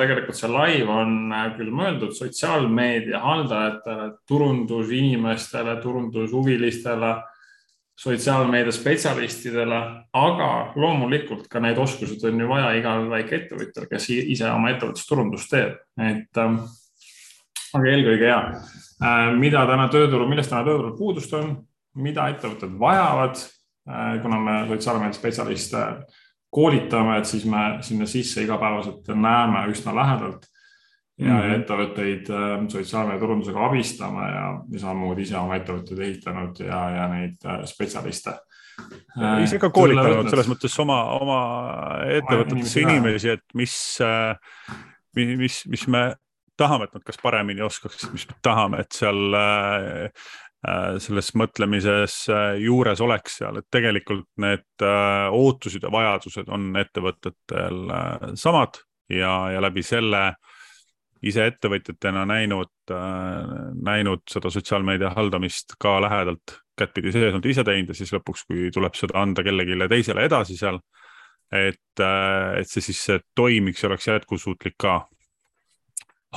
tegelikult see live on äh, küll mõeldud sotsiaalmeedia haldajatele, turundusinimestele, turundushuvilistele, sotsiaalmeedia spetsialistidele, aga loomulikult ka need oskused on ju vaja igal väikeettevõtjal, kes ise oma ettevõtlusturundust teeb, et ähm, aga eelkõige ja, äh, mida täna tööturul, millest täna tööturul puudust on, mida ettevõtted vajavad, äh, kuna me sotsiaalmeedia spetsialiste koolitame, et siis me sinna sisse igapäevaselt näeme üsna lähedalt ja mm -hmm. ettevõtteid äh, sotsiaalmeedia turundusega abistame ja, ja samamoodi ise oma ettevõtteid ehitanud ja, ja neid äh, spetsialiste. ise ka koolitanud selles mõttes oma, oma ettevõtetes inimesi, et mis, mis, mis me tahame, et nad kas paremini oskaksid, mis me tahame, et seal Äh, selles mõtlemises äh, juures oleks seal, et tegelikult need äh, ootused ja vajadused on ettevõtetel samad ja, ja läbi selle ise ettevõtjatena näinud, näinud seda sotsiaalmeedia haldamist ka lähedalt kättpidi sees olnud ise teinud ja siis lõpuks, kui tuleb seda anda kellelegi teisele edasi seal, et, et see siis toimiks ja oleks jätkusuutlik ka.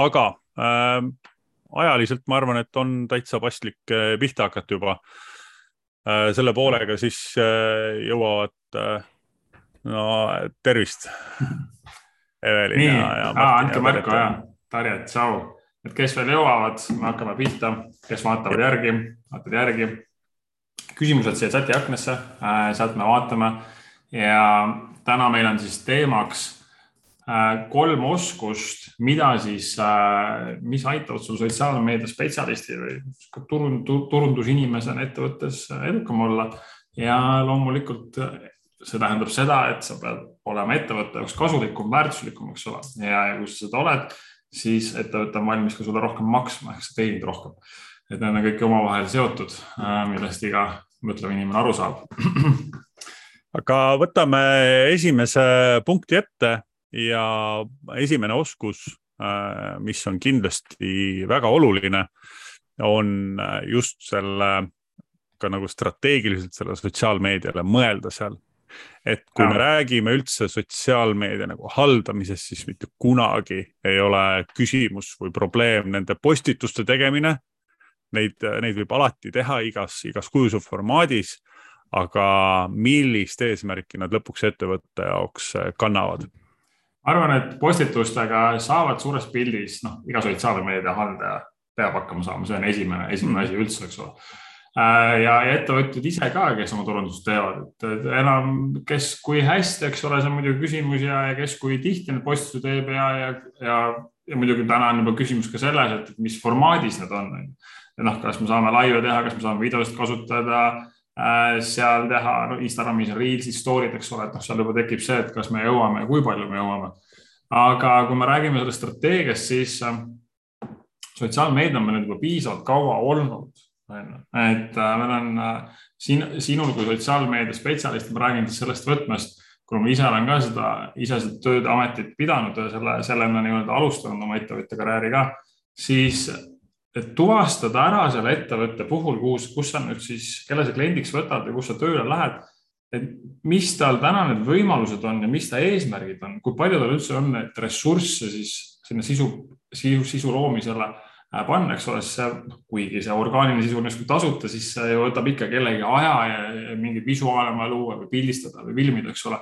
aga äh, ajaliselt ma arvan, et on täitsa paslik eh, pihta hakata juba. Eh, selle poolega siis eh, jõuavad, no tervist. Evelin nii, ja, ja Martin. andke märku ja, Tarje, tšau. et kes veel jõuavad, me hakkame pihta, kes vaatavad järgi, vaatavad järgi. küsimused siia chati aknasse, sealt me vaatame ja täna meil on siis teemaks Äh, kolm oskust, mida siis, äh, mis aitavad sul sotsiaalmeedia spetsialisti või turund, turundusinimesena ettevõttes edukam olla. ja loomulikult see tähendab seda, et sa pead olema ettevõtte jaoks kasulikum, väärtuslikum, eks ole, ja, ja kui sa seda oled, siis ettevõte on valmis ka sulle rohkem maksma, ehk sa teenid rohkem. et need on kõik omavahel seotud, äh, millest iga mõtlev inimene aru saab. aga võtame esimese punkti ette ja esimene oskus, äh, mis on kindlasti väga oluline, on äh, just selle ka nagu strateegiliselt selle sotsiaalmeediale mõelda seal. et kui ja. me räägime üldse sotsiaalmeedia nagu haldamisest, siis mitte kunagi ei ole küsimus või probleem nende postituste tegemine. Neid, neid võib alati teha igas, igas kujus ja formaadis, aga millist eesmärki nad lõpuks ettevõtte jaoks kannavad arvan, et postitustega saavad suures pildis, noh, iga sotsiaalmeedia haldaja peab hakkama saama, see on esimene, esimene asi üldse, eks ole. Äh, ja, ja ettevõtjad ise ka, kes oma turundust teevad, et enam, kes kui hästi, eks ole, see on muidugi küsimus ja, ja kes kui tihti neid postitusi teeb ja, ja, ja, ja muidugi täna on juba küsimus ka selles, et mis formaadis need on. noh, kas me saame laive teha, kas me saame videost kasutada seal teha no, Instagramis Reelsid, story'd, eks ole, et noh, seal juba tekib see, et kas me jõuame ja kui palju me jõuame. aga kui me räägime sellest strateegiast, siis äh, sotsiaalmeedia on meil juba piisavalt kaua olnud, onju, et äh, meil on siin, sinul kui sotsiaalmeedia spetsialist, ma räägin sellest võtmest, kuna ma ise olen ka seda, ise seda tööd, ametit pidanud ja selle, sellena nii-öelda alustanud oma ettevõtja karjääri ka, siis et tuvastada ära selle ettevõtte puhul, kus, kus sa nüüd siis, kelle sa kliendiks võtad või kus sa tööle lähed, et mis tal täna need võimalused on ja mis ta eesmärgid on, kui palju tal üldse on neid ressursse siis sinna sisu, sisu, sisu loomisele äh, panna, eks ole, siis see, kuigi see orgaaniline sisu on justkui tasuta, siis see ju võtab ikka kellegi aja ja, ja mingeid visuaale vaja luua või pildistada või filmida, eks ole.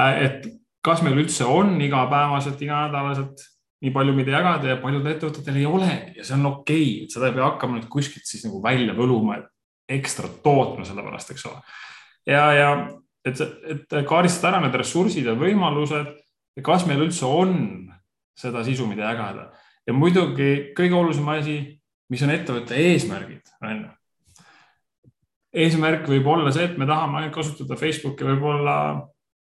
Äh, et kas meil üldse on igapäevaselt, iganädalaselt nii palju, mida jagada ja paljudel ettevõtetel ei ole ja see on okei okay., et seda ei pea hakkama nüüd kuskilt siis nagu välja võluma, et ekstra tootma selle pärast, eks ole. ja, ja et, et kaardistada ära need ressursid ja võimalused ja kas meil üldse on seda sisu, mida jagada ja muidugi kõige olulisem asi, mis on ettevõtte eesmärgid, on ju. eesmärk võib olla see, et me tahame ainult kasutada Facebooki, võib-olla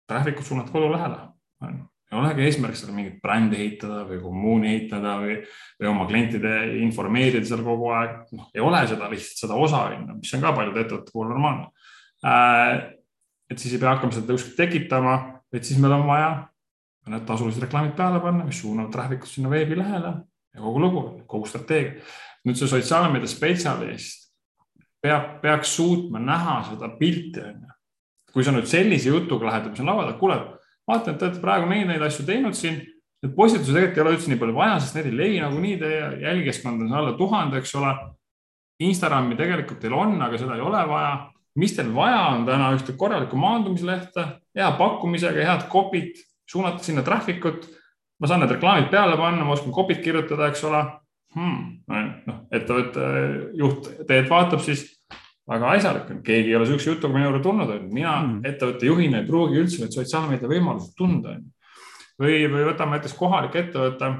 traffic ut suunata kodu lähedale, on ju ei olegi eesmärk seda mingit brändi ehitada või kommuuni ehitada või, või oma klientide informeerida seal kogu aeg. noh, ei ole seda lihtsalt seda osa, mis on ka paljude ettevõtete puhul normaalne äh,. et siis ei pea hakkama seda kuskilt tekitama, vaid siis meil on vaja need tasulised reklaamid peale panna, mis suunavad traffic ut sinna veebilehele ja kogu lugu, kogu strateegia. nüüd see sotsiaalmeedia spetsialist peab, peaks suutma näha seda pilti, onju. kui sa nüüd sellise jutuga lähed ja ma saan laua taha, kuule vaatan, et te olete praegu neid, neid asju teinud siin. Need postitusi tegelikult ei ole üldse nii palju vaja, sest need ei levi nagunii, teie jälgijaskond on alla tuhande, eks ole. Instagrami tegelikult teil on, aga seda ei ole vaja. mis teil vaja on täna ühte korralikku maandumislehte, hea pakkumisega, head copy't, suunata sinna traffic ut. ma saan need reklaamid peale panna, ma oskan copy't kirjutada, eks ole hmm.. noh, ettevõtte juht teed vaatab siis väga asjalik on, keegi ei ole sihukese jutuga minu juurde tulnud, on mina mm. ettevõtte juhina ei pruugi üldse neid sotsiaalmeedia võimalusi tunda, on või, või võtame näiteks kohalik ettevõte,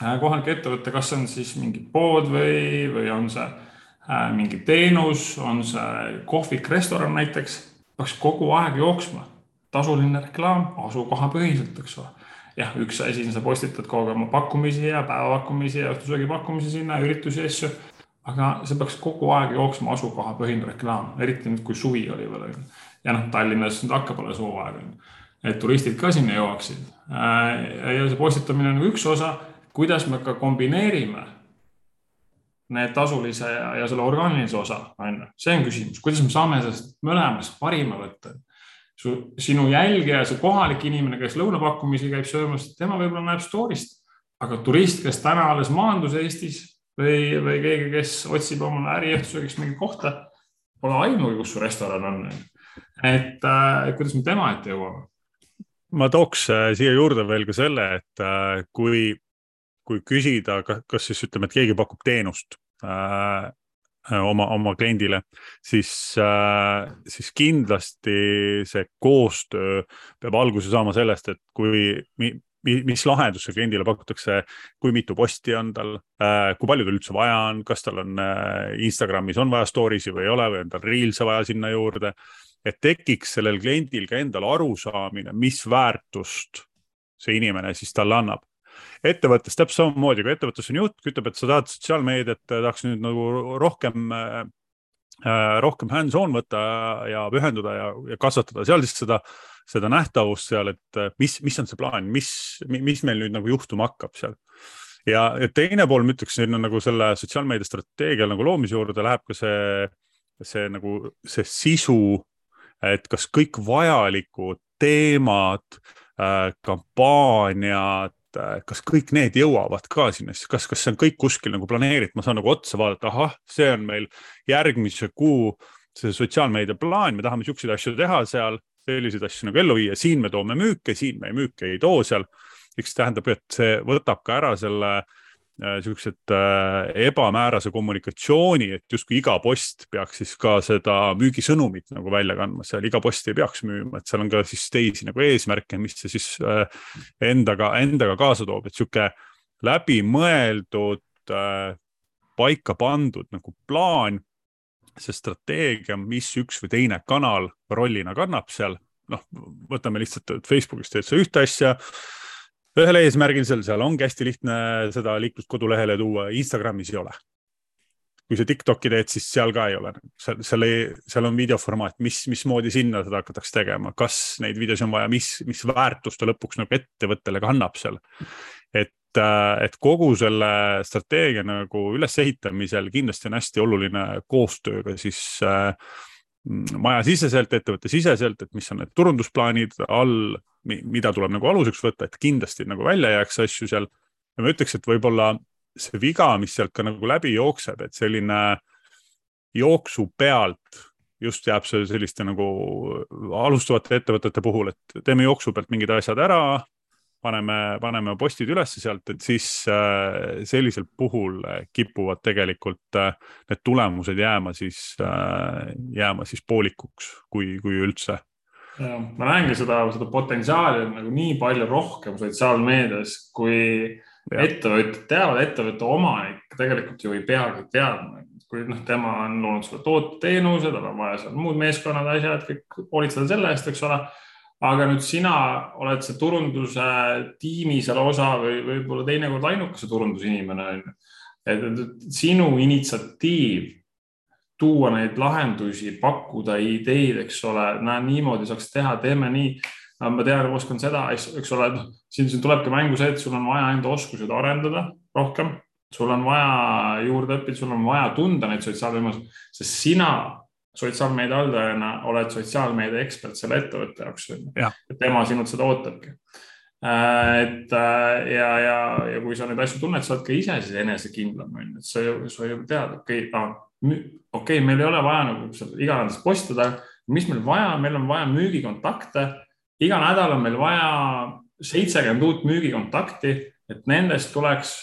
äh, kohalik ettevõte, kas see on siis mingi pood või, või on see äh, mingi teenus, on see kohvik, restoran näiteks, peaks kogu aeg jooksma. tasuline reklaam asukohapõhiselt, eks ole jah, üks asi, sa postitad kogu aeg oma pakkumisi ja päevapakkumisi ja õhtusöögi pakkumisi sinna, üritusi asju aga see peaks kogu aeg jooksma asukohapõhine reklaam, eriti nüüd, kui suvi oli veel ja noh, Tallinnas nüüd hakkab alles hooaeg et turistid ka sinna jõuaksid. Äh, ja see postitamine on üks osa, kuidas me ka kombineerime need tasulise ja, ja selle orgaanilise osa, onju, see on küsimus, kuidas me saame sellest mõlemast parima võtta. su, sinu jälgija, see kohalik inimene, kes lõunapakkumisi käib söömas, tema võib-olla näeb story'st, aga turist, kes täna alles maandus Eestis või, või keegi, kes otsib omale äriõhtusöögiks mingit kohta, pole aimugi, kus su restoran on. et äh, kuidas me tema ette jõuame? ma tooks äh, siia juurde veel ka selle, et äh, kui, kui küsida, kas siis ütleme, et keegi pakub teenust äh, oma, oma kliendile, siis äh,, siis kindlasti see koostöö peab alguse saama sellest, et kui mis lahenduse kliendile pakutakse, kui mitu posti on tal, äh, kui palju tal üldse vaja on, kas tal on äh, Instagramis on vaja story'si või ei ole või on tal reels'e vaja sinna juurde. et tekiks sellel kliendil ka endal arusaamine, mis väärtust see inimene siis talle annab ettevõttes täpselt samamoodi, kui ettevõttes on juht, ütleb, et sa tahad sotsiaalmeediat, tahaks nüüd nagu rohkem äh, rohkem hands-on võtta ja pühenduda ja, ja kasvatada seal siis seda seda nähtavust seal, et äh, mis, mis on see plaan, mis, mis meil nüüd nagu juhtuma hakkab seal. ja, ja teine pool, ma ütleks sinna nagu selle sotsiaalmeedia strateegia nagu loomise juurde läheb ka see, see nagu see sisu, et kas kõik vajalikud teemad äh,, kampaaniad, äh, kas kõik need jõuavad ka sinna, kas, kas see on kõik kuskil nagu planeeritud, ma saan nagu otsa vaadata, ahah, see on meil järgmise kuu see sotsiaalmeedia plaan, me tahame siukseid asju teha seal selliseid asju nagu ellu viia, siin me toome müüke, siin me müüke ei too seal. eks tähendab, et see võtab ka ära selle äh, siuksed äh, ebamäärase kommunikatsiooni, et justkui iga post peaks siis ka seda müügisõnumit nagu välja kandma, seal iga post ei peaks müüma, et seal on ka siis teisi nagu eesmärke, mis see siis äh, endaga, endaga kaasa toob, et sihuke läbimõeldud, paika pandud nagu plaan see strateegia, mis üks või teine kanal rollina kannab seal, noh, võtame lihtsalt, Facebookis teed sa ühte asja ühel eesmärgil, seal, seal ongi hästi lihtne seda liiklust kodulehele tuua, Instagramis ei ole. kui sa Tiktoki teed, siis seal ka ei ole, seal, seal ei, seal on videoformaat, mis, mismoodi sinna seda hakatakse tegema, kas neid videosid on vaja, mis, mis väärtust ta lõpuks nagu ettevõttele kannab seal. et et, äh, et kogu selle strateegia nagu ülesehitamisel kindlasti on hästi oluline koostöö ka siis äh, majasiseselt, ettevõttesiseselt, et mis on need turundusplaanid all, mida tuleb nagu aluseks võtta, et kindlasti nagu välja jääks asju seal. ja ma ütleks, et võib-olla see viga, mis sealt ka nagu läbi jookseb, et selline jooksu pealt just jääb see selliste nagu alustavate ettevõtete puhul, et teeme jooksu pealt mingid asjad ära, paneme, paneme postid üles sealt, et siis äh, sellisel puhul äh, kipuvad tegelikult äh, need tulemused jääma siis, jääma siis poolikuks, kui, kui üldse. Ma näengi seda, seda potentsiaali on nagu nii palju rohkem sotsiaalmeedias, kui ja. ettevõtjad teavad, ettevõtte omanik tegelikult ju ei peagi teadma, kui noh, tema on loonud selle toote, teenuse, tal on vaja seal muud meeskonnad, asjad, kõik hoolitseda selle eest, eks ole aga nüüd sina oled see turunduse tiimi seal osa või võib-olla teinekord ainuke see turundusinimene on ju. et sinu initsiatiiv tuua neid lahendusi, pakkuda ideid, eks ole, näe niimoodi saaks teha, teeme nii. ma tean, oskan seda, eks ole, noh, siin, siin tulebki mängu see, et sul on vaja enda oskuseid arendada rohkem, sul on vaja juurde õppida, sul on vaja tunda neid sotsiaalvõimalusi, sest sina sotsiaalmeedia haldajana oled sotsiaalmeedia ekspert selle ettevõtte jaoks. ja tema sinult seda ootabki. et ja, ja, ja kui sa neid asju tunned, sa oled ka ise siis enesekindlam, on ju, et sa ju, sa ju tead, okei okay,, ah, okei okay,, meil ei ole vaja nagu iganädalast postada, mis meil vaja, meil on vaja müügikontakte. iga nädal on meil vaja seitsekümmend uut müügikontakti, et nendest tuleks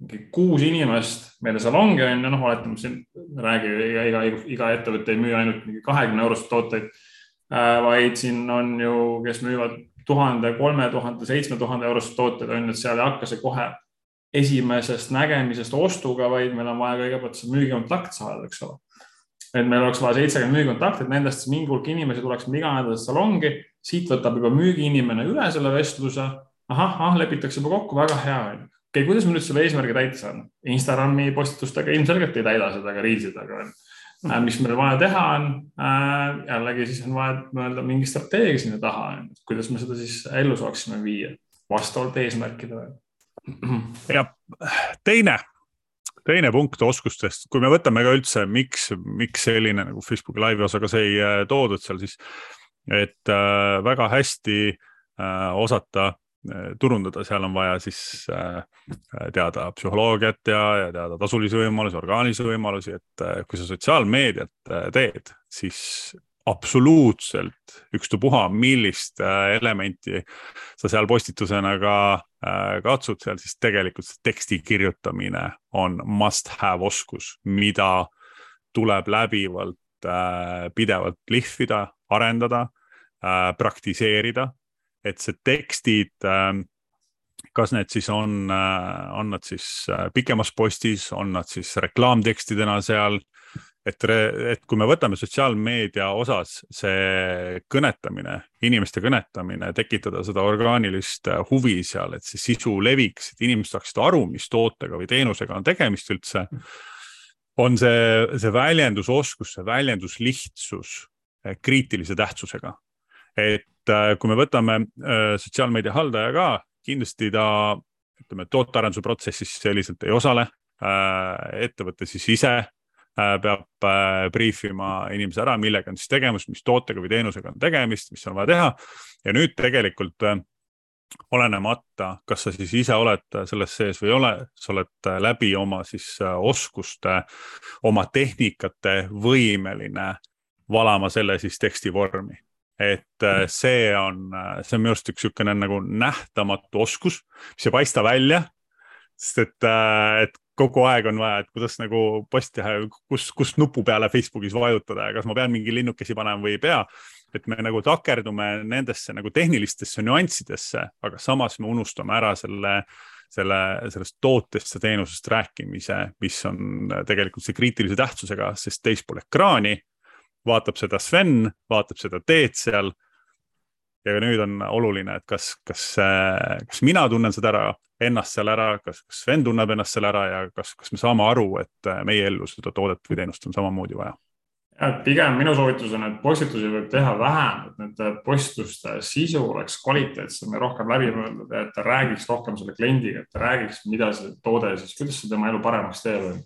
mingi kuus inimest meile salongi on ju, noh, oletame siin, räägi, iga, iga, iga ettevõte ei müü ainult mingi kahekümne eurost tooteid äh,, vaid siin on ju, kes müüvad tuhande, kolme tuhande, seitsme tuhande eurost tooteid on ju, et seal ei hakka see kohe esimesest nägemisest ostuga, vaid meil on vaja kõigepealt see müügikontakt saada, eks ole. et meil oleks vaja seitsekümmend müügikontakti, et nendest mingi hulk inimesi tuleks iga nädal salongi, siit võtab juba müügiinimene üle selle vestluse. ahah, ah, lepitakse juba kokku, väga hea on okei okay,, kuidas me nüüd selle eesmärgi täita saame? Instagrami postitustega ilmselgelt ei täida seda, aga Reelsidega on. Äh, mis meil vaja teha on, äh, jällegi siis on vaja mõelda mingi strateegia sinna taha, kuidas me seda siis ellu saaksime viia vastavalt eesmärkidele. Ja teine, teine punkt oskustest, kui me võtame ka üldse, miks, miks selline nagu Facebooki laivi osa ka sai äh, toodud seal siis, et äh, väga hästi äh, osata Äh, turundada, seal on vaja siis äh, teada psühholoogiat ja, ja teada tasulisi võimalusi, orgaanilisi võimalusi, et kui sa sotsiaalmeediat teed, siis absoluutselt ükstapuha, millist elementi sa seal postitusena ka katsud seal, siis tegelikult see teksti kirjutamine on must have oskus, mida tuleb läbivalt pidevalt lihvida, arendada, praktiseerida. Et see tekstid, ähm, kas need siis on, äh, on nad siis äh, pikemas postis, on nad siis reklaamtekstidena seal, et, et kui me võtame sotsiaalmeedia osas see kõnetamine, inimeste kõnetamine, tekitada seda orgaanilist äh, huvi seal, et see sisu leviks, et inimesed saaksid aru, mis tootega või teenusega on tegemist üldse, on see, see väljendusoskus, see väljenduslihtsus kriitilise tähtsusega. et äh, kui me võtame äh, sotsiaalmeedia haldaja ka, kindlasti ta ütleme, tootearenduse protsessis selliselt ei osale. Äh, ettevõte siis ise peab briif ima inimese ära, millega on siis tegemist, mis tootega või teenusega on tegemist, mis on vaja teha. ja nüüd tegelikult olenemata, kas sa siis ise oled selles sees või ei ole, sa oled läbi oma siis oskuste, oma tehnikate võimeline valama selle siis teksti vormi et äh, see on, äh, see on minu arust üks niisugune nagu nähtamatu oskus, mis ei paista välja. sest et, äh, et kogu aeg on vaja, et kuidas nagu posti teha, kus, kus nupu peale Facebookis vajutada ja kas ma pean mingi linnukesi panema või ei pea. et me nagu takerdume nendesse nagu tehnilistesse nüanssidesse, aga samas me unustame ära selle selle, sellest tootest ja teenusest rääkimise, mis on tegelikult see kriitilise tähtsusega, sest teispool ekraani vaatab seda Sven, vaatab seda teed seal. ja nüüd on oluline, et kas, kas, kas mina tunnen seda ära, ennast seal ära, kas, kas Sven tunneb ennast seal ära ja kas, kas me saame aru, et meie ellu seda toodet või teenust on samamoodi vaja? Ja pigem minu soovitus on, et postitusi võib teha vähem, et nende postituste sisu oleks kvaliteetsem ja rohkem läbimõeldud ja et ta räägiks rohkem selle kliendiga, et ta räägiks, mida see toode siis, kuidas see tema elu paremaks teeb.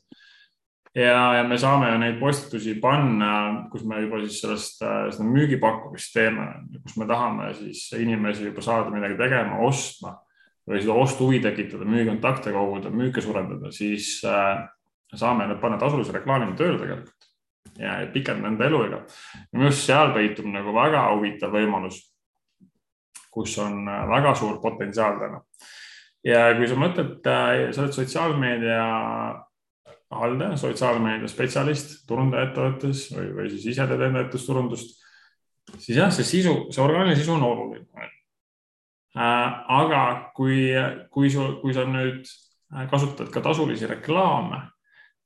Ja, ja me saame neid postitusi panna, kus me juba siis sellest, äh, seda müügipakkumist teeme, kus me tahame siis inimesi juba saada midagi tegema, ostma või seda ostuhuvi tekitada, müügikontakte koguda, müüke suurendada, siis äh, saame need panna tasulise reklaamina tööle tegelikult ja pikendada enda eluiga. minu arust seal peitub nagu väga huvitav võimalus, kus on äh, väga suur potentsiaal täna. ja kui sa mõtled, sa oled sotsiaalmeedia haldaja, sotsiaalmeedia spetsialist turundajaettevõttes või, või siis ise teed enda ettevõtlusturundust, siis jah, see sisu, see orgaaniline sisu on oluline äh,. Aga kui, kui sul, kui sa nüüd kasutad ka tasulisi reklaame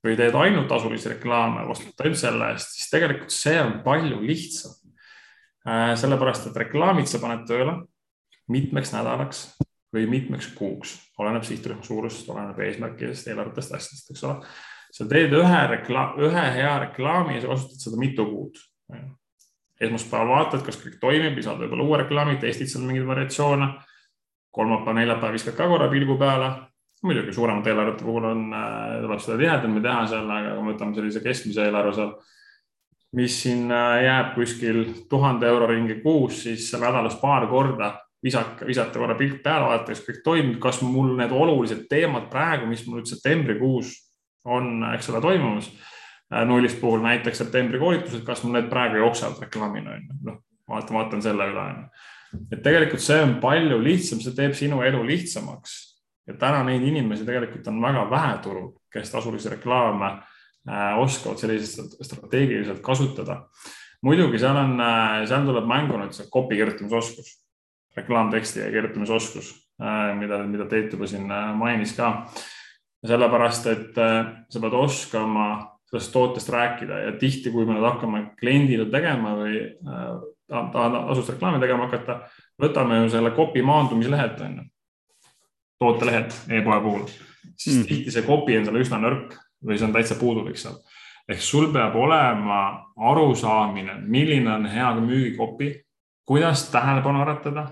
või teed ainult tasulisi reklaame, vastutad ainult selle eest, siis tegelikult see on palju lihtsam äh,. sellepärast, et reklaamid sa paned tööle mitmeks nädalaks või mitmeks kuuks, oleneb sihtrühma suurusest, oleneb eesmärkidest, eelarvetest, asjadest, eks ole sa teed ühe reklaam, ühe hea reklaami ja sa kasutad seda mitu kuud. Esmaspäeval vaatad, kas kõik toimib, lisad võib-olla uue reklaami, testid seal mingeid variatsioone. kolmapäev, neljapäev viskad ka korra pilgu peale. muidugi suuremate eelarvete puhul on, äh, tuleb seda tihedamini teha seal, aga kui me võtame sellise keskmise eelarve seal, mis siin äh, jääb kuskil tuhande euro ringi kuus, siis nädalas paar korda visake, visata korra pilk peale, vaadata, kas kõik toimib, kas mul need olulised teemad praegu, mis mul nüüd septembrikuus on, eks ole, toimumas. Äh, nullist puhul näiteks septembri koolitused, kas mul need praegu jooksevad reklaamina on ju, noh, vaatan, vaatan selle üle on ju. et tegelikult see on palju lihtsam, see teeb sinu elu lihtsamaks ja täna neid inimesi tegelikult on väga vähe turul, kes tasulisi reklaame äh, oskavad selliselt strateegiliselt kasutada. muidugi seal on, äh, seal tuleb mängu nüüd see copy kirjutamisoskus, reklaamteksti kirjutamisoskus, äh, mida, mida Teet juba siin mainis ka. sellepärast, et sa pead oskama sellest tootest rääkida ja tihti, kui me nüüd hakkame kliendile tegema või tahad asust reklaami tegema hakata, võtame ju selle copy maandumislehelt on ju tootelehed e-poe puhul, siis mm. tihti see copy on seal üsna nõrk või see on täitsa puudulik seal. ehk sul peab olema arusaamine, milline on hea müügikopi, kuidas tähelepanu äratada,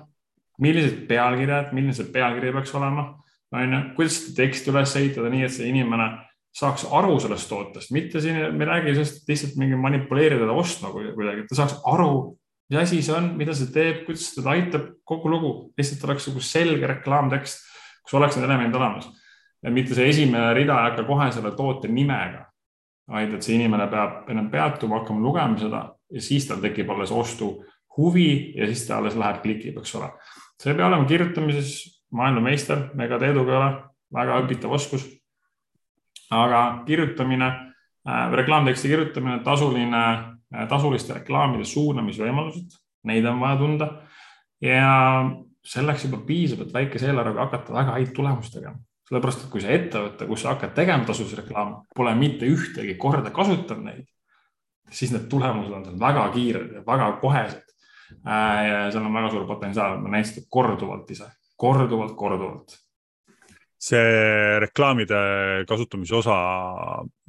millised pealkirjad, milline see pealkiri peaks olema, on ju, kuidas seda teksti üles ehitada nii, et see inimene saaks aru sellest tootest, mitte siin, me ei räägi sellest, lihtsalt mingi manipuleerida teda ostma kuidagi, et ta saaks aru, mis asi see on, mida see teeb, kuidas teda aitab, kogu lugu, lihtsalt oleks nagu selge reklaamtekst kus oleks need elemendid olemas. mitte see esimene rida ei hakka kohe selle toote nimega, vaid et see inimene peab ennem peatuma, hakkama lugema seda ja siis tal tekib alles ostu huvi ja siis ta alles läheb, klikib, eks ole. see peab olema kirjutamises maailmameister, ega Teeduga ei ole, väga õpitav oskus. Aga kirjutamine äh,, reklaamteksti kirjutamine, tasuline äh,, tasuliste reklaamide suunamisvõimalused, neid on vaja tunda ja selleks juba piisab, et väikese eelarvega hakata väga häid tulemusi tegema. sellepärast, et kui see ettevõte, kus sa hakkad tegema tasulisi reklaame, pole mitte ühtegi korda kasutanud neid, siis need tulemused on seal väga kiired ja väga kohesed. Äh, ja seal on väga suur potentsiaal, ma näitan seda korduvalt ise, korduvalt, korduvalt see reklaamide kasutamise osa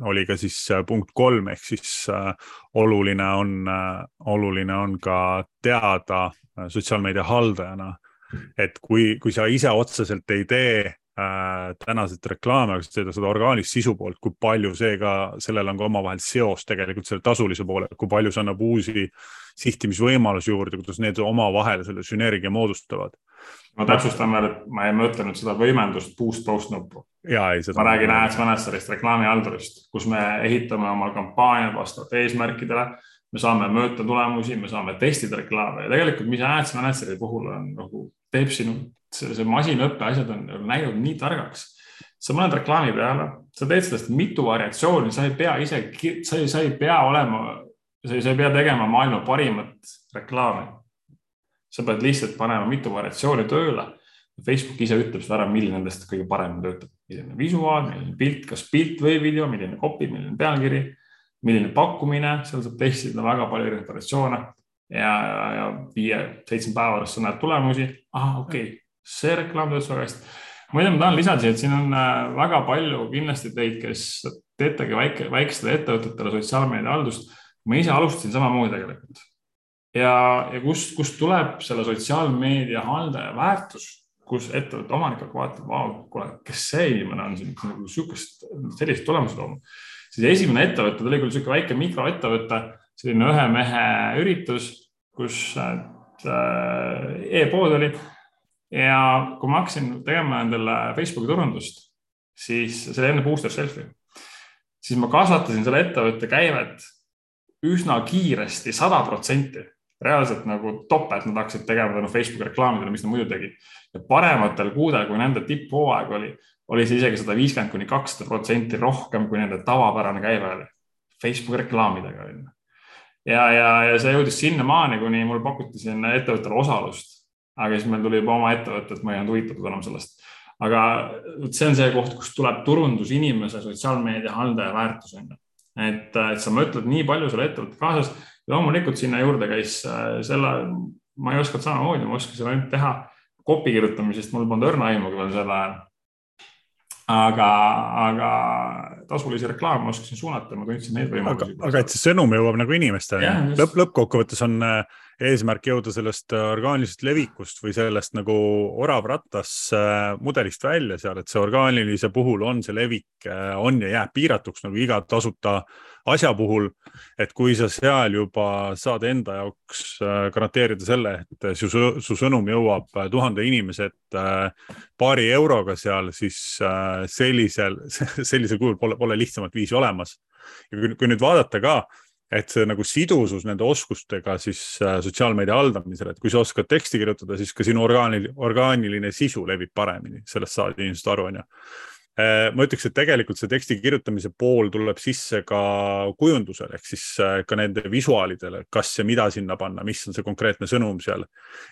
oli ka siis äh, punkt kolm ehk siis äh, oluline on, oluline on ka teada sotsiaalmeedia haldajana et kui, kui sa ise otseselt ei tee äh, tänaselt reklaame, aga teed seda orgaanilist sisu poolt, kui palju see ka, sellel on ka omavahel seos tegelikult selle tasulise poole, kui palju see annab uusi sihtimisvõimalusi juurde, kuidas need omavahel selle sünergia moodustavad. Ma täpsustan veel, et ma ei mõtelnud seda võimendust boost-post nuppu. ma räägin Ads Managerist, reklaamihaldurist, kus me ehitame oma kampaaniad vastavalt eesmärkidele me saame mõõta tulemusi, me saame testida reklaame ja tegelikult, mis Ads Manageri puhul on nagu teeb sinu, see, see masinõppe asjad on läinud nii targaks. sa mõtled reklaami peale, sa teed sellest mitu variatsiooni, sa ei pea ise, sa ei, sa ei pea olema, sa ei pea tegema maailma parimat reklaami. Sa pead lihtsalt panema mitu variatsiooni tööle. Facebook ise ütleb sulle ära, milline nendest kõige paremini töötab, milline visuaal, milline pilt, kas pilt või video, milline copy, milline pealkiri, milline pakkumine, seal saab testida väga palju erinevaid variatsioone ja, ja, ja viie-seitsme päeva pärast sa näed tulemusi. ahah, okei okay., see reklaam töötas väga hästi. muide, ma tahan lisada siia, et siin on äh, väga palju kindlasti teid, kes teetegi väike, väikestele ettevõtetele sotsiaalmeedia haldust. ma ise alustasin samamoodi tegelikult. Ja, ja kust, kust tuleb selle sotsiaalmeedia haldaja väärtus, kus ettevõtte omanik hakkab vaatama, vau, kuule, kes see inimene on siin nagu sihukest, sellised tulemused toonud. siis esimene ettevõte, ta oli küll sihuke väike mikroettevõte selline ühe mehe üritus, kus äh, e-pood oli. ja kui ma hakkasin tegema endale Facebooki turundust, siis see oli enne Booster Selfie, siis ma kasvatasin selle ettevõtte käivet üsna kiiresti, sada protsenti reaalselt nagu topelt nad hakkasid tegema tänu Facebooki reklaamidele, mis nad muidu tegid. ja parematel kuudel, kui nende tipphooaeg oli, oli see isegi sada viiskümmend kuni kakssada protsenti rohkem, kui nende tavapärane käive oli. Facebooki reklaamidega oli ja, ja, ja see jõudis sinnamaani, kuni mul pakuti siin ettevõttele osalust. aga siis meil tuli juba oma ettevõte, et ma ei olnud huvitatud enam sellest. aga vot see on see koht, kust tuleb turundusinimese sotsiaalmeedia haldaja väärtus on ju. et, et sa mõtled nii palju selle ettevõtte kaasas. Loomulikult sinna juurde käis äh, selle, ma ei osanud samamoodi, ma oskasin ainult teha copy kirjutamisest, mul polnud õrna aimugi veel sel ajal aga, aga tasulisi reklaame oskasin suunata, ma tundsin neid võimalusi. aga et see sõnum jõuab nagu inimestele. lõpp, lõppkokkuvõttes on äh, eesmärk jõuda sellest äh, orgaanilisest levikust või sellest nagu orav rattas äh, mudelist välja seal, et see orgaanilise puhul on see levik, on ja jääb piiratuks nagu iga tasuta asja puhul, et kui sa seal juba saad enda jaoks äh, garanteerida selle, et su, su sõnum jõuab äh, tuhande inimese ette paari euroga seal, siis sellisel, sellisel kujul pole, pole lihtsamat viisi olemas. ja kui, kui nüüd vaadata ka, et see nagu sidusus nende oskustega siis sotsiaalmeedia haldamisel, et kui sa oskad teksti kirjutada, siis ka sinu orgaaniline, orgaaniline sisu levib paremini, sellest saavad inimesed aru, onju Äh, ma ütleks, et tegelikult see teksti kirjutamise pool tuleb sisse ka kujundusel ehk siis äh, ka nende visuaalidele, kas ja mida sinna panna, mis on see konkreetne sõnum seal.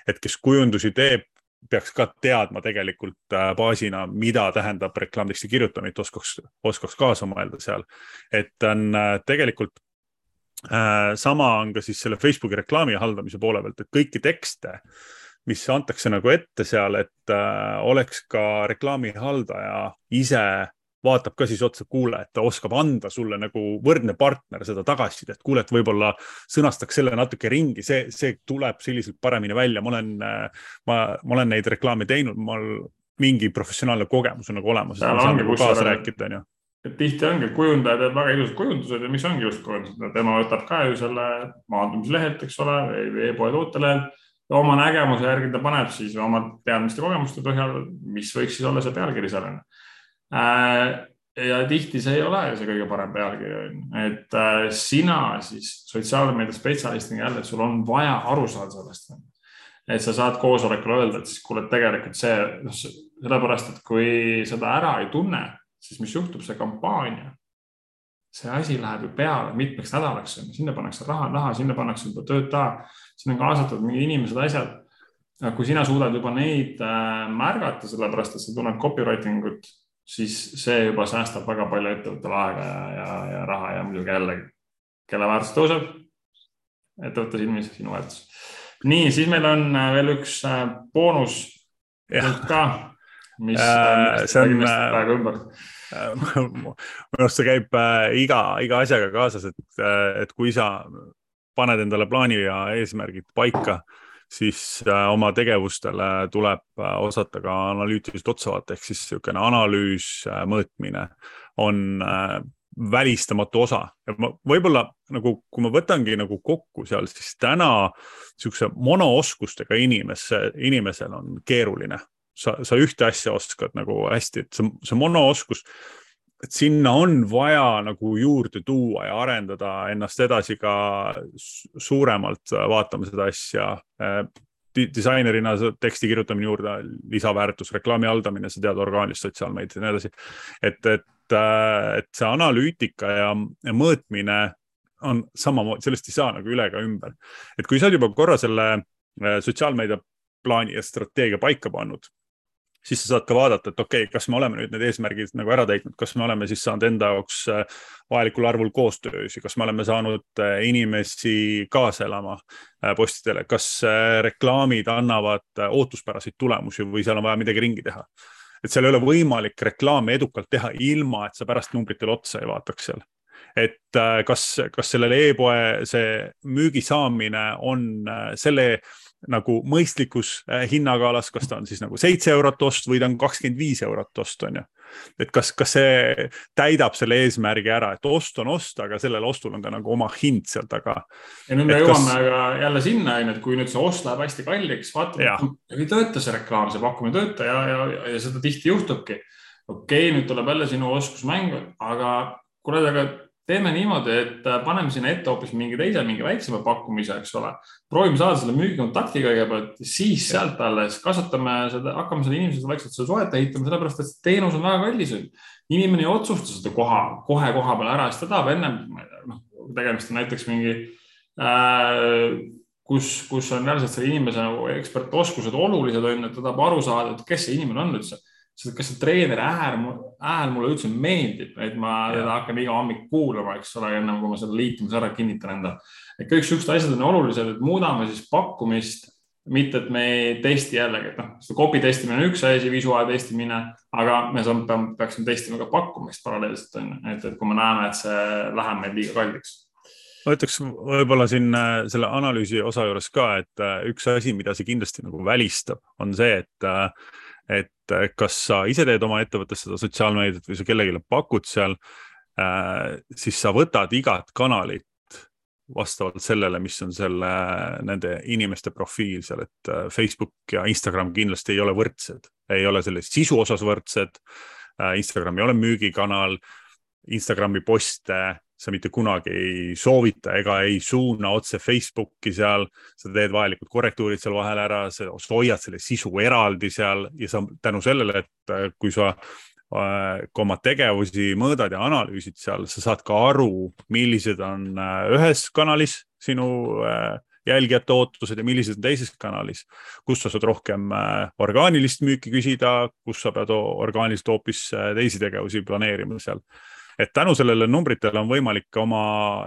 et kes kujundusi teeb, peaks ka teadma tegelikult äh, baasina, mida tähendab reklaamteksti kirjutamine, et oskaks, oskaks kaasa mõelda seal. et on tegelikult sama on ka siis selle Facebooki reklaami haldamise poole pealt, et kõiki tekste äh, mis antakse nagu ette seal, et äh, oleks ka reklaami haldaja ise vaatab ka siis otsa, kuule, et ta oskab anda sulle nagu võrdne partner seda tagasisidet, kuule, et võib-olla sõnastaks selle natuke ringi, see, see tuleb selliselt paremini välja, ma olen, äh, ma, ma olen neid reklaame teinud, mul mingi professionaalne kogemus on nagu olemas, et ma saan nagu kaasa rääkida, onju et tihti ongi, kujundaja teeb väga ilusad kujundused ja mis ongi just kujundused, tema võtab ka ju selle maandumislehelt, eks ole, e-poe tootelehelt oma nägemuse järgi ta paneb siis oma teadmiste, kogemuste põhjal, mis võiks siis olla see pealkiri sellele. Äh, ja tihti see ei ole see kõige parem pealkiri, et äh, sina siis sotsiaalmeedia spetsialistina jälle, et sul on vaja aru saada sellest. et sa saad koosolekul öelda, et siis kuule, tegelikult see, noh, sellepärast, et kui seda ära ei tunne, siis mis juhtub, see kampaania see asi läheb ju peale mitmeks nädalaks, sinna pannakse raha taha, sinna pannakse juba tööd taha, sinna on kaasatud mingid inimesed, asjad. kui sina suudad juba neid äh, märgata, sellepärast et sa tunned copywriting ut, siis see juba säästab väga palju ettevõttele aega ja, ja, ja raha ja muidugi jällegi, kelle väärtus tõuseb, ettevõtte silmis sinu väärtus. nii, siis meil on äh, veel üks äh, boonus ka, mis äh,, see on praegu ümber minu arust see käib äh, iga, iga asjaga kaasas, et, et kui sa paned endale plaani ja eesmärgid paika, siis äh, oma tegevustele tuleb osata ka analüütiliselt otsa vaadata, ehk siis niisugune analüüs, mõõtmine on välistamatu osa. Ja ma võib-olla nagu, kui ma võtangi nagu kokku seal, siis täna niisuguse monooskustega inimese, inimesel on keeruline. Sa, sa ühte asja oskad nagu hästi, et see, see monooskus, et sinna on vaja nagu juurde tuua ja arendada ennast edasi ka suuremalt vaatama seda asja äh, disainerina teksti kirjutamine juurde, lisaväärtus, reklaami haldamine, sa tead orgaanilist sotsiaalmeediat ja nii edasi. et, et, äh, et see analüütika ja, ja mõõtmine on samamoodi, sellest ei saa nagu üle ega ümber. et kui sa oled juba korra selle äh, sotsiaalmeedia plaani ja strateegia paika pannud, siis sa saad ka vaadata, et okei okay,, kas me oleme nüüd need eesmärgid nagu ära täitnud, kas me oleme siis saanud enda jaoks äh, vajalikul arvul koostöösi, kas me oleme saanud äh, inimesi kaasa elama äh, postidele, kas reklaamid annavad ootuspäraseid tulemusi või seal on vaja midagi ringi teha. et seal ei ole võimalik reklaami edukalt teha, ilma et sa pärast numbritele otsa ei vaataks seal et kas, kas sellele e-poe see müügi saamine on selle nagu mõistlikus äh, hinnakaalas, kas ta on siis nagu seitse eurot ost või ta on kakskümmend viis eurot ost, on ju. et kas, kas see täidab selle eesmärgi ära, et ost on ost, aga sellel ostul on ka nagu oma hind seal taga. ja nüüd me jõuame kas... aga jälle sinna, on ju, et kui nüüd see ost läheb hästi kalliks, vaatame, ei tööta see reklaam, see pakkumine ei tööta ja, ja, ja, ja seda tihti juhtubki. okei okay,, nüüd tuleb jälle sinu oskus mängu, aga kuule, aga teeme niimoodi, et äh, paneme sinna ette hoopis mingi teise, mingi väiksema pakkumise, eks ole. proovime saada selle müügikontakti kõigepealt, siis sealt alles kasvatame seda, hakkame selle inimesele vaikselt seda suhet ehitama, sellepärast et teenus on väga kallis. inimene ei otsusta seda koha, kohe koha peal ära, siis ta tahab ennem, ma ei tea, noh, tegemist on näiteks mingi äh, kus, kus on reaalselt selle inimese nagu ekspertoskused olulised on ju, et ta tahab aru saada, et kes see inimene on üldse kas see treeneri hääl, hääl mulle üldse meeldib, et ma teda hakkan iga hommik kuulama, eks ole, ennem kui ma selle liitumise ära kinnitan endale. et kõik siuksed asjad on olulised, et muudame siis pakkumist, mitte et me ei testi jällegi, et noh, seda copy testimine on üks asi, visuaal testimine, aga me saame, peaksime testima ka pakkumist paralleelselt on ju, et, et kui me näeme, et see läheb meil liiga kalliks. Ma ütleks võib-olla siin äh, selle analüüsi osa juures ka, et äh, üks asi, mida see kindlasti nagu välistab, on see, et äh, et kas sa ise teed oma ettevõttes seda sotsiaalmeediat või sa kellelegi pakud seal. siis sa võtad igat kanalit vastavalt sellele, mis on selle, nende inimeste profiil seal, et äh, Facebook ja Instagram kindlasti ei ole võrdsed, ei ole selle sisu osas võrdsed. Äh, Instagram ei ole müügikanal, Instagrami poste sa mitte kunagi ei soovita ega ei suuna otse Facebooki seal, sa teed vajalikud korrektuurid seal vahel ära, sa hoiad selle sisu eraldi seal ja sa tänu sellele, et äh, kui sa Äh, kui oma tegevusi mõõdad ja analüüsid seal, sa saad ka aru, millised on äh, ühes kanalis sinu jälgijate ootused ja millised on teises kanalis, kus sa saad rohkem orgaanilist müüki küsida, kus sa pead orgaaniliselt hoopis teisi tegevusi planeerima seal. Et tänu sellele numbritele on võimalik oma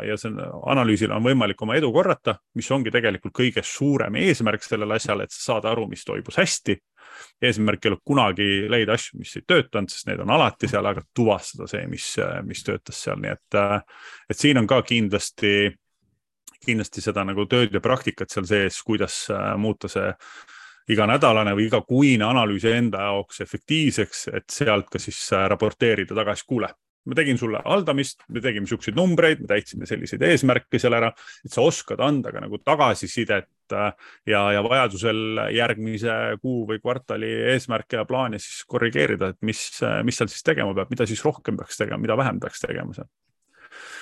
ja selle analüüsile on võimalik oma edu korrata, mis ongi tegelikult kõige suurem eesmärk sellel asjal, et sa saad aru, mis toimus hästi. Eesmärk ei ole kunagi leida asju, mis ei töötanud, sest need on alati seal, aga tuvastada see, mis, mis töötas seal, nii et, et siin on ka kindlasti, kindlasti seda nagu tööd ja praktikat seal sees, kuidas muuta see iganädalane või igakuine analüüs enda jaoks efektiivseks, et sealt ka siis raporteerida tagasi, kuule, ma tegin sulle haldamist, me tegime siukseid numbreid, me täitsime selliseid eesmärke seal ära, et sa oskad anda ka nagu tagasisidet äh, ja, ja vajadusel järgmise kuu või kvartali eesmärke ja plaane siis korrigeerida, et mis, mis seal siis tegema peab, mida siis rohkem peaks tegema, mida vähem peaks tegema seal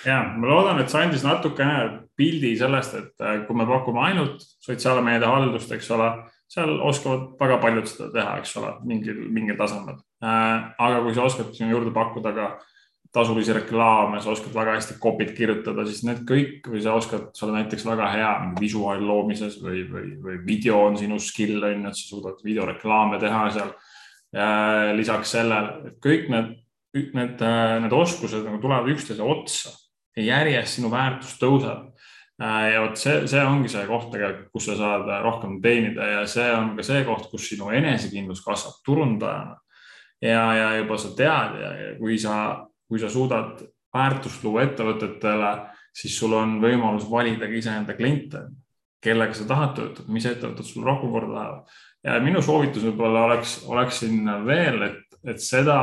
ja ma loodan, et see andis natukene pildi sellest, et äh, kui me pakume ainult sotsiaalmeedia haldust, eks ole, seal oskavad väga paljud seda teha, eks ole, mingil, mingil tasemel. Äh, aga kui sa oskad sinna juurde pakkuda ka tasulisi reklaame, sa oskad väga hästi copy't kirjutada, siis need kõik või sa oskad, sa oled näiteks väga hea visuaal loomises või, või, või video on sinu skill on ju, et sa suudad videoreklaame teha seal. lisaks sellele, kõik need, need, need oskused nagu tulevad üksteise otsa ja järjest sinu väärtus tõuseb. ja vot see, see ongi see koht tegelikult, kus sa saad rohkem teenida ja see on ka see koht, kus sinu enesekindlus kasvab turundajana. ja, ja juba sa tead ja, ja kui sa kui sa suudad väärtust luua ettevõtetele, siis sul on võimalus valida ka iseenda kliente, kellega sa tahad töötada, mis ettevõtted sulle rohkem korda lähevad. ja minu soovitus võib-olla oleks, oleks siin veel, et, et seda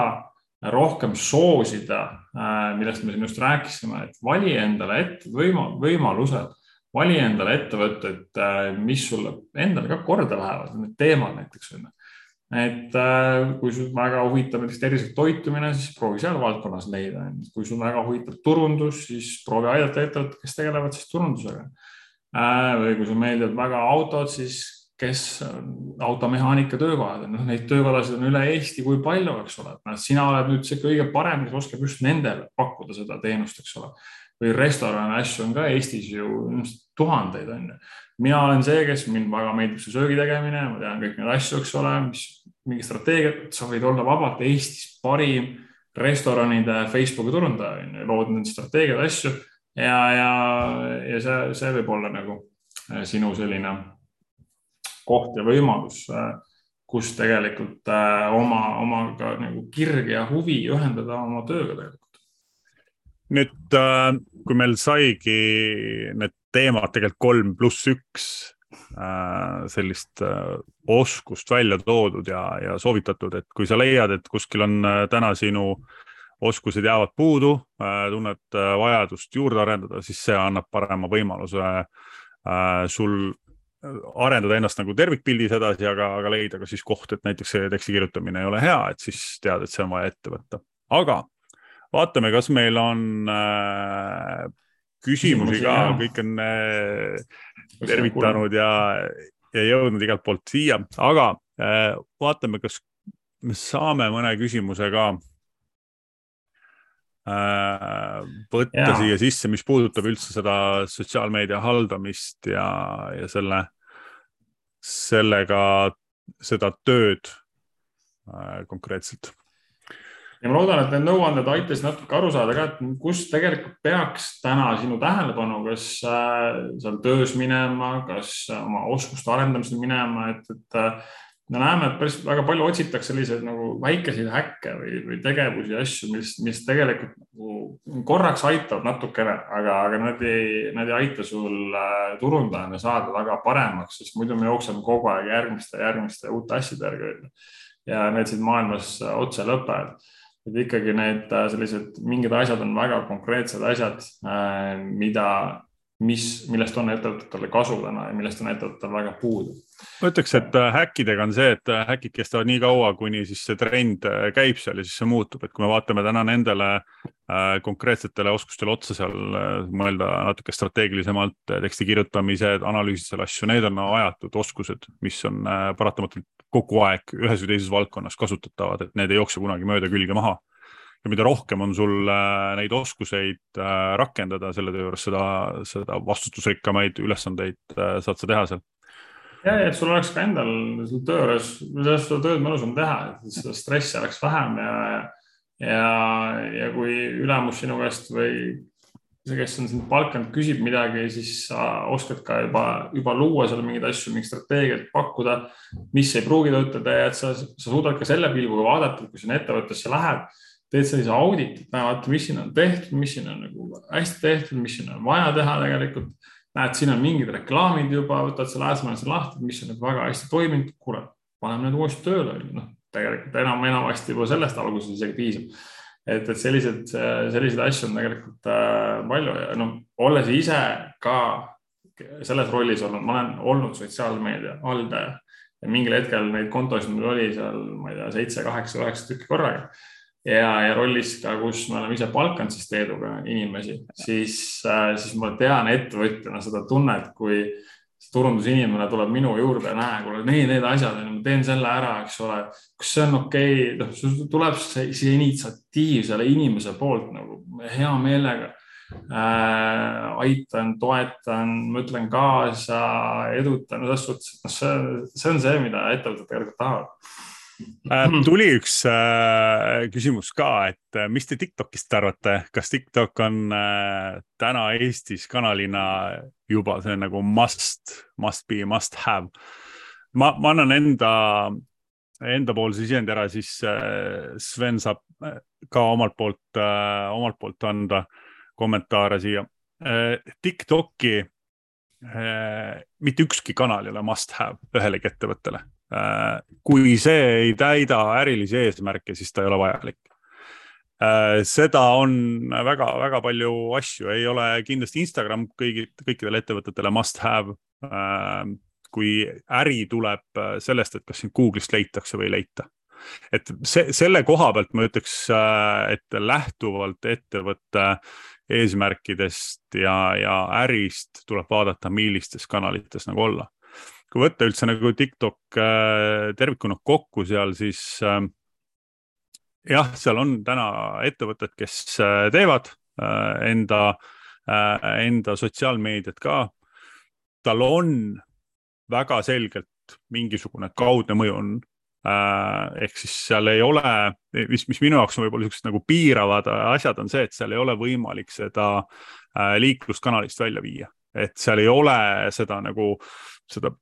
rohkem soosida, äh, millest me siin just rääkisime, et vali endale ette võima, võimalused, vali endale ettevõtted, äh, mis sulle endale ka korda lähevad, need teemad näiteks on ju et äh, kui sul väga huvitab näiteks tervislik toitumine, siis proovi seal valdkonnas leida. kui sul väga huvitab turundus, siis proovi aidata ettevõtteid, kes tegelevad siis turundusega. Äh, või kui sulle meeldivad väga autod, siis kes automehaanika töökohad, noh, neid töökohtasid on üle Eesti, kui palju, eks ole, et noh, sina oled nüüd see kõige parem, kes oskab just nendele pakkuda seda teenust, eks ole. või restorane asju on ka Eestis ju tuhandeid, on ju mina olen see, kes mind väga meeldib see söögi tegemine, ma tean kõik neid asju, eks ole, mis mingi strateegiat, sa võid olla vabalt Eestis parim restoranide Facebooki turundaja, on ju, lood neid strateegiaid, asju. Ja, ja, ja see, see võib olla nagu äh, sinu selline koht ja võimalus, äh, kus tegelikult äh, oma, oma ka nagu kirge ja huvi ühendada oma tööga tegelikult. Nüüd, kui meil saigi need teemad tegelikult kolm pluss üks äh, sellist äh, oskust välja toodud ja, ja soovitatud, et kui sa leiad, et kuskil on äh, täna sinu oskused jäävad puudu, tunned vajadust juurde arendada, siis see annab parema võimaluse sul arendada ennast nagu tervikpildis edasi, aga, aga leida ka siis koht, et näiteks see teksti kirjutamine ei ole hea, et siis tead, et see on vaja ette võtta. aga vaatame, kas meil on küsimusi ka, kõik on äh, tervitanud ja, ja jõudnud igalt poolt siia, aga äh, vaatame, kas me saame mõne küsimuse ka äh, võtta ja. siia sisse, mis puudutab üldse seda sotsiaalmeedia haldamist ja, ja selle, sellega, seda tööd äh, konkreetselt ja ma loodan, et need nõuanded aitasid natuke aru saada ka, et kus tegelikult peaks täna sinu tähelepanu, kas äh, seal töös minema, kas oma oskuste arendamisel minema, et, et äh, me näeme, et päris väga palju otsitakse selliseid nagu väikeseid häkke või, või tegevusi ja asju, mis, mis tegelikult nagu korraks aitavad natukene, aga, aga nad ei, nad ei aita sul äh, turundajana saada väga paremaks, sest muidu me jookseme kogu aeg järgmiste, järgmiste uute asjade järgi ja need siin maailmas otsa lõpevad et ikkagi need äh, sellised mingid asjad on väga konkreetsed asjad, mida mis, millest on ettevõtetele kasu täna ja millest on ettevõtetel väga puudu. ma ütleks, et äh, häkkidega on see, et äh, häkid kestavad nii kaua, kuni siis see trend äh, käib seal ja siis see muutub, et kui me vaatame täna nendele konkreetsetele oskustele otsa seal, mõelda natuke strateegilisemalt, teksti kirjutamised, analüüsid seal asju, need on ajatud oskused, mis on paratamatult kogu aeg ühes või teises valdkonnas kasutatavad, et need ei jookse kunagi mööda külge maha ja mida rohkem on sul äh, neid oskuseid äh, rakendada selle töö juures, seda, seda vastutusrikkamaid ülesandeid äh, saad sa teha seal. ja, ja sul oleks ka endal töö juures, seda tööd mõnusam teha, seda stressi oleks vähem ja, ja, ja kui ülemus sinu käest või see, kes on sind palkanud, küsib midagi, siis sa oskad ka juba, juba luua seal mingeid asju, mingit strateegiat pakkuda, mis ei pruugi töötada ja et sa, sa suudad ka selle pilguga vaadata, kui sinna ettevõttesse lähed teed sellise auditi, et vaata, mis siin on tehtud, mis siin on nagu hästi tehtud, mis siin on vaja teha tegelikult. näed, siin on mingid reklaamid juba, võtad selle ajasemesse lahti, mis on väga hästi toiminud, kuule, paneme need uuesti tööle, noh, tegelikult enam, enamasti juba sellest alguses isegi piisab. Et, et sellised, selliseid asju on tegelikult äh, palju ja noh, olles ise ka selles rollis olnud, ma olen olnud sotsiaalmeedia haldaja. Ja mingil hetkel neid kontosid mul oli seal, ma ei tea, seitse, kaheksa, üheksa tükki korraga. Ja, ja rollis ka, kus me oleme ise palkanud siis Teeduga inimesi, siis, äh, siis ma tean ettevõtjana seda tunnet, kui turundusinimene tuleb minu juurde, näe, kuule, need, need asjad, ma teen selle ära, eks ole. kas see on okei okay?, noh, sul tuleb see, see initsiatiiv selle inimese poolt nagu hea meelega äh,. aitan, toetan, mõtlen kaasa, edutan, selles suhtes, et noh, see, see on see, mida ettevõtted tegelikult tahavad tuli üks äh, küsimus ka, et äh, mis te Tiktokist arvate, kas Tiktok on äh, täna Eestis kanalina juba see nagu must, must be, must have? ma, ma annan enda, endapoolse sisendi ära, siis äh, Sven saab äh, ka omalt poolt äh,, omalt poolt anda kommentaare siia äh,. Tiktoki äh, mitte ükski kanal ei ole must have ühelegi ettevõttele Äh, kui see ei täida ärilisi eesmärke, siis ta ei ole vajalik. Äh, seda on väga-väga palju asju, ei ole kindlasti Instagram kõigi, kõikidele ettevõtetele must have. Äh, kui äri tuleb sellest, et kas sind Google'ist leitakse või ei leita et see, selle koha pealt ma ütleks, et lähtuvalt ettevõtte eesmärkidest ja, ja ärist tuleb vaadata, millistes kanalites nagu olla kui võtta üldse nagu TikTok äh, tervikuna kokku seal, siis äh, jah, seal on täna ettevõtted, kes äh, teevad enda, enda sotsiaalmeediat ka. tal on väga selgelt mingisugune kaudne mõju on ehk siis seal ei ole, mis, mis minu jaoks on võib-olla niisugused nagu piiravad asjad, on see, et seal ei ole võimalik seda liikluskanalist välja viia, et seal ei ole seda nagu seda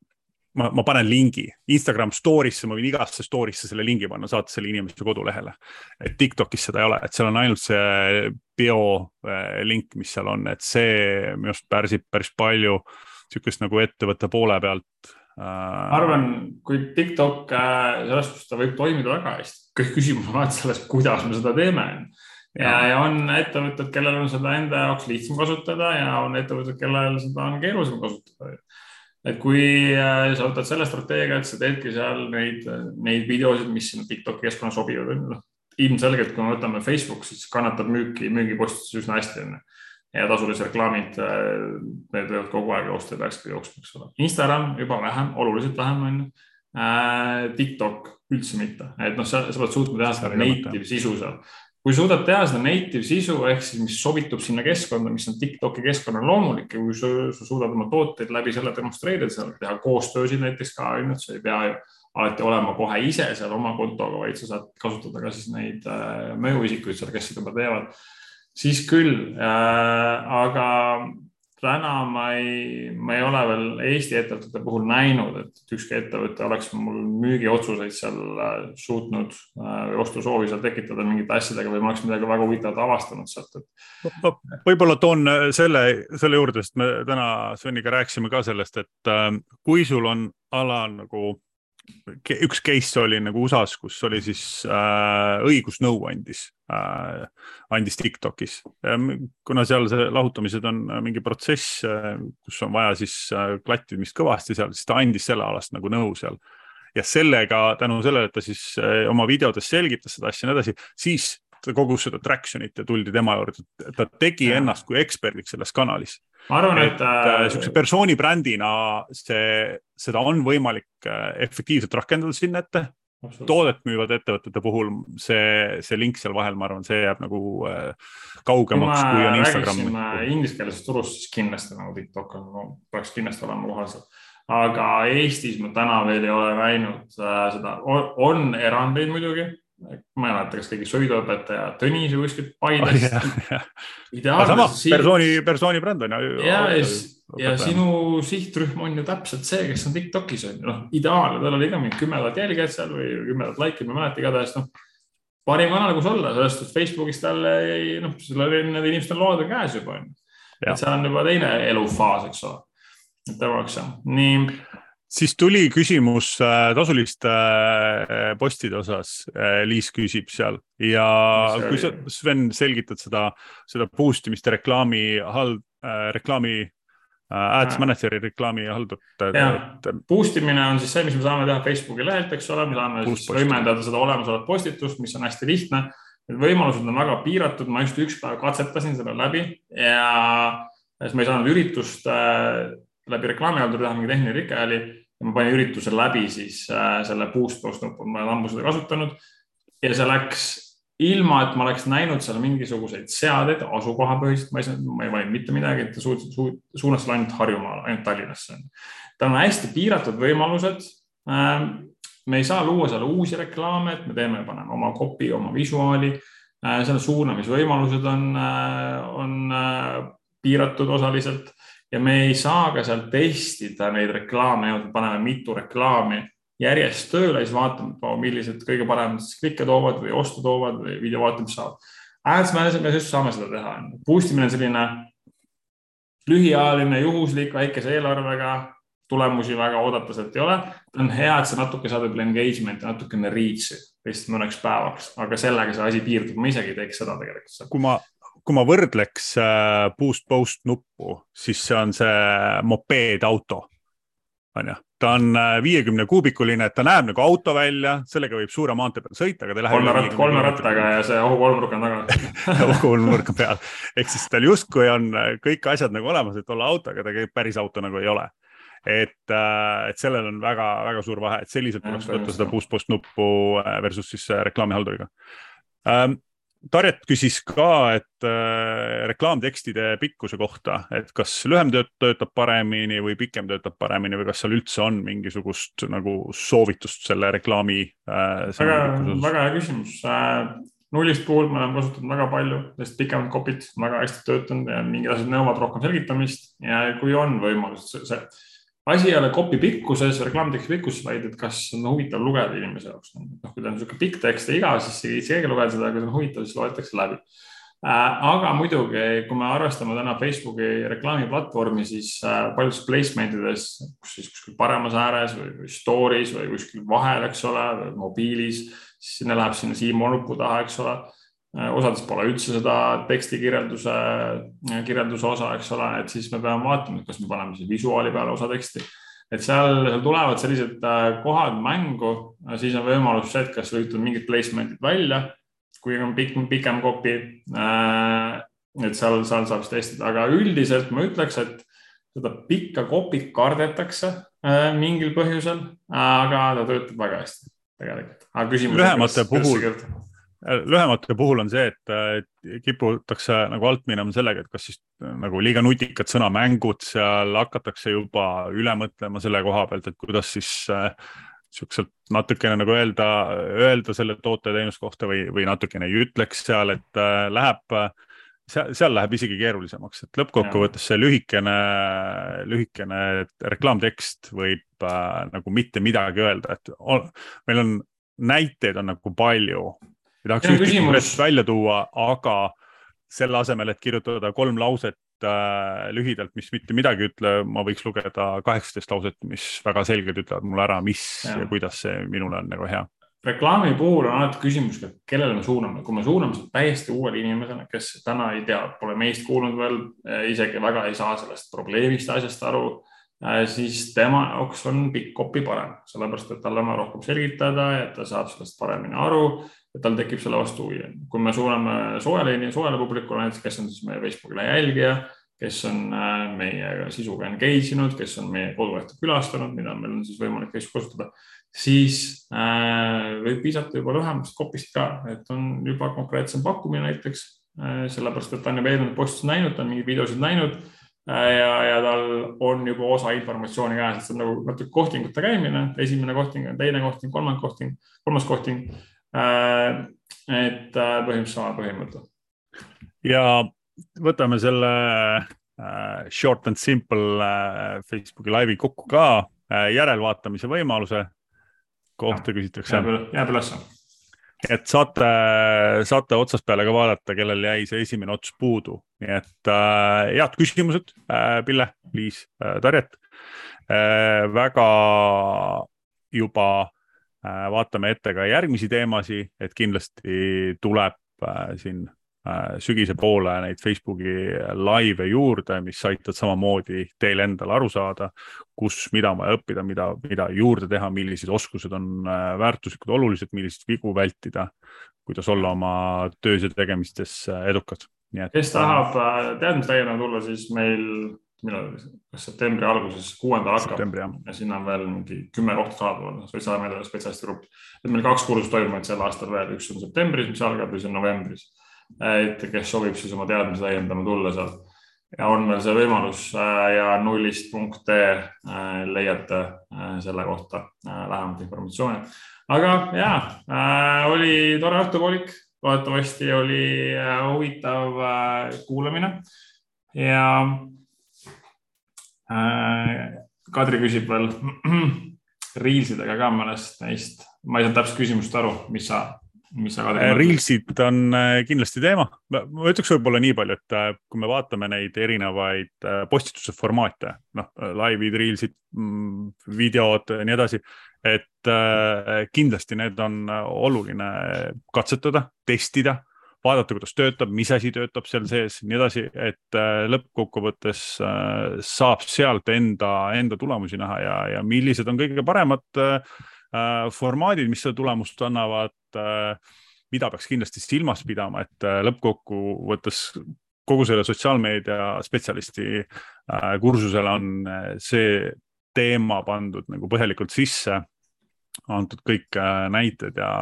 ma, ma panen lingi Instagram story'sse, ma võin igasse story'sse selle lingi panna, saata selle inimese kodulehele. et Tiktokis seda ei ole, et seal on ainult see bio eh, link, mis seal on, et see minu arust pärsib päris palju sihukest nagu ettevõtte poole pealt äh, ma arvan, kui TikTok äh, selles suhtes ta võib toimida väga hästi, kõik küsimus on alati selles, kuidas me seda teeme. ja, ja on ettevõtted, kellel on seda enda jaoks lihtsam kasutada ja on ettevõtted, kellel seda on keerulisem kasutada et kui äh, sa võtad selle strateegia, et sa teedki seal neid, neid videosid, mis sinna Tiktoki keskkonna sobivad, noh ilmselgelt, kui me võtame Facebook, siis kannatab müüki, müügipostitus üsna hästi onju. ja tasulised reklaamid, äh, need võivad kogu aeg joosta ja peakski jooksma, eks ole. Instagram juba vähem, oluliselt vähem onju. Äh, TikTok üldse mitte, et noh, sa, sa pead suutma teha seda native sisu seal kui suudad teha seda native sisu ehk siis, mis sobitub sinna keskkonda, mis on Tiktoki keskkonnal loomulik ja kui sa, sa suudad oma tooteid läbi selle demonstreerida, seal teha koostöösid näiteks ka, on ju, et sa ei pea ju alati olema kohe ise seal oma kontoga, vaid sa saad kasutada ka siis neid äh, mõjuisikuid seal, kes seda teevad. siis küll äh,, aga täna ma ei, ma ei ole veel Eesti ettevõtete puhul näinud, et ükski ettevõte oleks mul müügiotsuseid seal äh, suutnud äh, või ostusoovi seal tekitada mingite asjadega või ma oleks midagi väga huvitavat avastanud sealt, et. võib-olla toon äh, selle, selle juurde, sest me täna Sveniga rääkisime ka sellest, et kui sul on ala nagu üks case oli nagu USA-s, kus oli siis äh, õigusnõu andis äh,, andis Tiktokis. kuna seal see lahutamised on mingi protsess, äh, kus on vaja siis äh, klattimist kõvasti seal, siis ta andis selle alast nagu nõu seal. ja sellega, tänu sellele, et ta siis äh, oma videotes selgitas seda asja ja nii edasi, siis kogus seda traction'it ja tuldi tema juurde, ta tegi ennast kui eksperdiks selles kanalis ma arvan, et, et äh, niisuguse persooni brändina see, seda on võimalik äh, efektiivselt rakendada sinna ette. toodet müüvate ettevõtete puhul see, see link seal vahel, ma arvan, see jääb nagu äh, kaugemaks, kui on Instagram. ingliskeelsest turust, siis kindlasti nagu TikTok on no,, peaks kindlasti olema kohal seal aga Eestis ma täna veel ei ole näinud äh, seda, on erandeid muidugi, ma ei mäleta, kas keegi sõiduõpetaja Tõnis või kuskilt Paidest oh,. sama persooni, persooni bränd on ju. ja, ja, ja sinu sihtrühm on ju täpselt see, kes on Tiktokis on ju, noh, ideaalne, tal oli ka mingi kümme tuhat jälgijat seal või kümme tuhat laiki, ma ei mäleta, igatahes noh. parim kanal, kus olla, sellest, et Facebookis tal ei, noh, need inimestel lood on käes juba on ju. et seal on juba teine elufaas, eks ole. et tema jaoks jah, nii siis tuli küsimus äh, tasuliste äh, postide osas äh,. Liis küsib seal ja kui sa, Sven, selgitad seda, seda boost imist reklaami hald- äh,, reklaami äh, ads manager'i reklaami haldurit. Et... boost imine on siis see, mis me saame teha Facebooki lehelt, eks ole, me saame siis võimendada seda olemasolevat postitust, mis on hästi lihtne. Need võimalused on väga piiratud, ma just üks päev katsetasin selle läbi ja siis ma ei saanud üritust äh, läbi reklaamihalduri teha, mingi tehniline rike oli ma panin ürituse läbi siis äh, selle boost post nupu, ma olen ammu seda kasutanud ja see läks ilma, et ma oleks näinud seal mingisuguseid seadeid asukohapõhiselt, ma ei saanud, ma ei valinud mitte midagi, et ta suutis su, suunas selle ainult Harjumaale, ainult Tallinnasse. tal on hästi piiratud võimalused äh,. me ei saa luua seal uusi reklaame, et me teeme, paneme oma copy, oma visuaali äh,. seal suunamisvõimalused on, äh, on äh, piiratud osaliselt ja me ei saa ka seal testida neid reklaame, paneme mitu reklaami järjest tööle, siis vaatame, millised kõige paremad klikke toovad või ostu toovad või video vaatamist saavad. Ads management'is saame seda teha. Boost imine on selline lühiajaline, juhuslik, väikese eelarvega, tulemusi väga oodata sealt ei ole. on hea, et sa natuke saad võib-olla engagement'i, natukene reach'i lihtsalt mõneks päevaks, aga sellega see asi piirdub, ma isegi ei teeks seda tegelikult. kui ma kui ma võrdleks äh, boost post nuppu, siis see on see mopeedauto. on ju, ta on äh, viiekümne kuubikuline, et ta näeb nagu auto välja, sellega võib suure maantee peal sõita, aga ta ei lähe. kolme ratt, kolme rattaga ja see ohukolmnurk on taga. Ohukolmnurk on peal, ehk siis tal justkui on äh, kõik asjad nagu olemas, et olla auto, aga ta päris auto nagu ei ole. Et, et sellel on väga-väga suur vahe, et selliselt tuleks võtta seda boost post nuppu versus siis reklaamihalduriga ähm, Tarjet küsis ka, et äh, reklaamtekstide pikkuse kohta, et kas lühem tööt, töötab paremini või pikem töötab paremini või kas seal üldse on mingisugust nagu soovitust selle reklaami äh,? väga, väga hea küsimus äh,. nullist puhul me oleme kasutanud väga palju, sest pikemad copy'd väga hästi töötanud ja mingid asjad nõuavad rohkem selgitamist ja kui on võimalus, see asi ei ole copy pikkuses, reklaamteksti pikkuses, vaid et kas on huvitav lugeda inimese jaoks. noh, kui ta on niisugune pikk tekst ja igav, siis ei keegi lugeda seda, kui see on huvitav, siis loetakse läbi. Äh, aga muidugi, kui me arvestame täna Facebooki reklaamiplatvormi, siis äh, paljudes placement ides, kus siis kuskil paremas ääres või, või story's või kuskil vahel, eks ole, mobiilis, siis sinna läheb sinna siia nupu taha, eks ole osades pole üldse seda tekstikirjelduse, äh, kirjelduse osa, eks ole, et siis me peame vaatama, kas me paneme siis visuaali peale osa teksti. et seal, seal tulevad sellised äh, kohad mängu, siis on võimalus see, et kas lülitada mingid placement'id välja, kui on pikk, pikem copy. et seal, seal saab siis testida, aga üldiselt ma ütleks, et seda pikka copy't kardetakse mingil põhjusel, aga ta töötab väga hästi tegelikult. lühemate puhul lühemate puhul on see, et kiputakse nagu alt minema sellega, et kas siis nagu liiga nutikad sõnamängud seal hakatakse juba üle mõtlema selle koha pealt, et kuidas siis äh, siukselt natukene nagu öelda, öelda selle toote ja teenuse kohta või, või natukene ei ütleks seal, et äh, läheb seal, seal läheb isegi keerulisemaks, et lõppkokkuvõttes see lühikene, lühikene reklaamtekst võib äh, nagu mitte midagi öelda, et on, meil on näiteid on nagu palju ei tahaks ühtegi konkreetset välja tuua, aga selle asemel, et kirjutada kolm lauset äh, lühidalt, mis mitte midagi ei ütle, ma võiks lugeda kaheksateist lauset, mis väga selgelt ütlevad mulle ära, mis ja, ja kuidas see minule on nagu hea. Reklaami puhul on alati küsimus, kellele me suuname, kui me suuname seda täiesti uuele inimesele, kes täna ei tea, pole meist kuulnud veel, isegi väga ei saa sellest probleemist asjast aru, siis tema jaoks on pikk kopi parem, sellepärast et talle on rohkem selgitada ja ta saab sellest paremini aru ja tal tekib selle vastu huvi. kui me suuname soojale, soojale publikule näiteks, kes on siis meie Facebooki jälgija, kes on äh, meiega sisuga engage inud, kes on meie kodulehte külastanud, mida meil on siis võimalik Facebookis kasutada, siis äh, võib piisata juba lühemast kopist ka, et on juba konkreetsem pakkumine näiteks äh,, sellepärast et ta on juba eelnevaid postitusi näinud, ta on mingeid videosid näinud äh, ja, ja tal on juba osa informatsiooni käes, et see on nagu natuke kohtingute käimine, esimene kohting, teine kohting, kolmas kohting, kolmas kohting et äh, põhimõtteliselt sama põhimõte. ja võtame selle äh, short and simple Facebooki laivi kokku ka järelvaatamise võimaluse kohta küsitakse. jääb ülesse. et saate, saate otsast peale ka vaadata, kellel jäi see esimene ots puudu, nii et äh, head küsimused äh,, Pille, Liis äh,, Tarjet äh,. väga juba Äh, vaatame ette ka järgmisi teemasid, et kindlasti tuleb äh, siin äh, sügise poole neid Facebooki laive juurde, mis aitavad samamoodi teil endal aru saada, kus, mida on vaja õppida, mida, mida juurde teha, millised oskused on väärtuslikud, olulised, milliseid vigu vältida, kuidas olla oma töös ja tegemistes edukad. kes tahab teadmistäiena tulla, siis meil millal, kas septembri alguses, kuuendal hakkab ja sinna on veel mingi kümme kohta saadaval, sotsiaalmeedia spetsialisti grupp. et meil kaks kursust toimuvad sel aastal veel, üks on septembris, mis algab ja siis on novembris. et kes soovib siis oma teadmisi täiendama tulla seal ja on veel see võimalus äh, ja nullist punkt äh, leiate äh, selle kohta lähemat informatsiooni. aga ja, oli tore õhtupoolik, loodetavasti oli huvitav kuulamine ja Kadri küsib veel Reelsidega ka mõnest neist, ma ei saanud täpselt küsimusest aru, mis sa, mis sa Kadri. Äh, Reelsid on äh, kindlasti teema, ma ütleks võib-olla nii palju, et kui me vaatame neid erinevaid postituse formaate, noh, laivid, Reelsid, mm, videod ja nii edasi, et kindlasti need on oluline katsetada, testida vaadata, kuidas töötab, mis asi töötab seal sees, nii edasi, et äh, lõppkokkuvõttes äh, saab sealt enda, enda tulemusi näha ja, ja millised on kõige paremad äh, formaadid, mis seda tulemust annavad, mida peaks kindlasti silmas pidama, et lõppkokkuvõttes kogu selle sotsiaalmeedia spetsialisti kursusele on see teema pandud nagu põhjalikult sisse, antud kõik näited ja,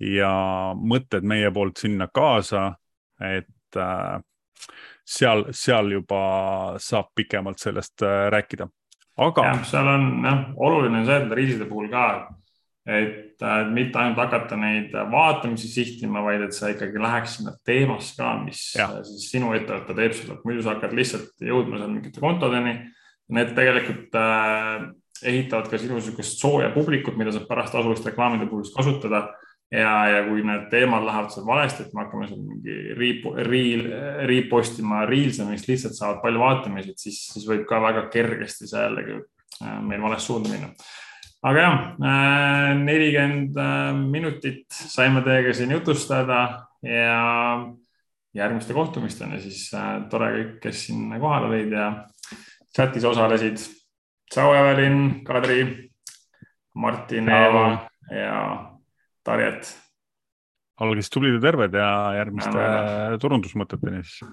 ja mõtted meie poolt sinna kaasa, et äh, seal, seal juba saab pikemalt sellest äh, rääkida. aga. seal on jah, oluline on see, et riiside puhul ka, et äh, mitte ainult hakata neid vaatamisi sihtima, vaid et sa ikkagi läheks sinna teemasse ka, mis ja. siis sinu ettevõte teeb sulle, muidu sa hakkad lihtsalt jõudma seal mingite kontodeni. Need tegelikult äh, ehitavad ka sinu niisugust sooja publikut, mida saab pärast tasuliste reklaamide puhul kasutada ja, ja kui need teemad lähevad seal valesti, et me hakkame seal mingi riip, riil, riipostima reels'e, mis lihtsalt saavad palju vaatamisi, siis, siis võib ka väga kergesti see jällegi äh, meil vales suunda minna. aga jah, äh, nelikümmend äh, minutit saime teiega siin jutustada ja järgmiste kohtumisteni siis tore kõik, kes siin kohal olid ja chatis osalesid. tšau, Evelin, Kadri, Martin, Eeva ja Tarjet. olge siis tublid ja terved ja järgmiste turundusmõteteni siis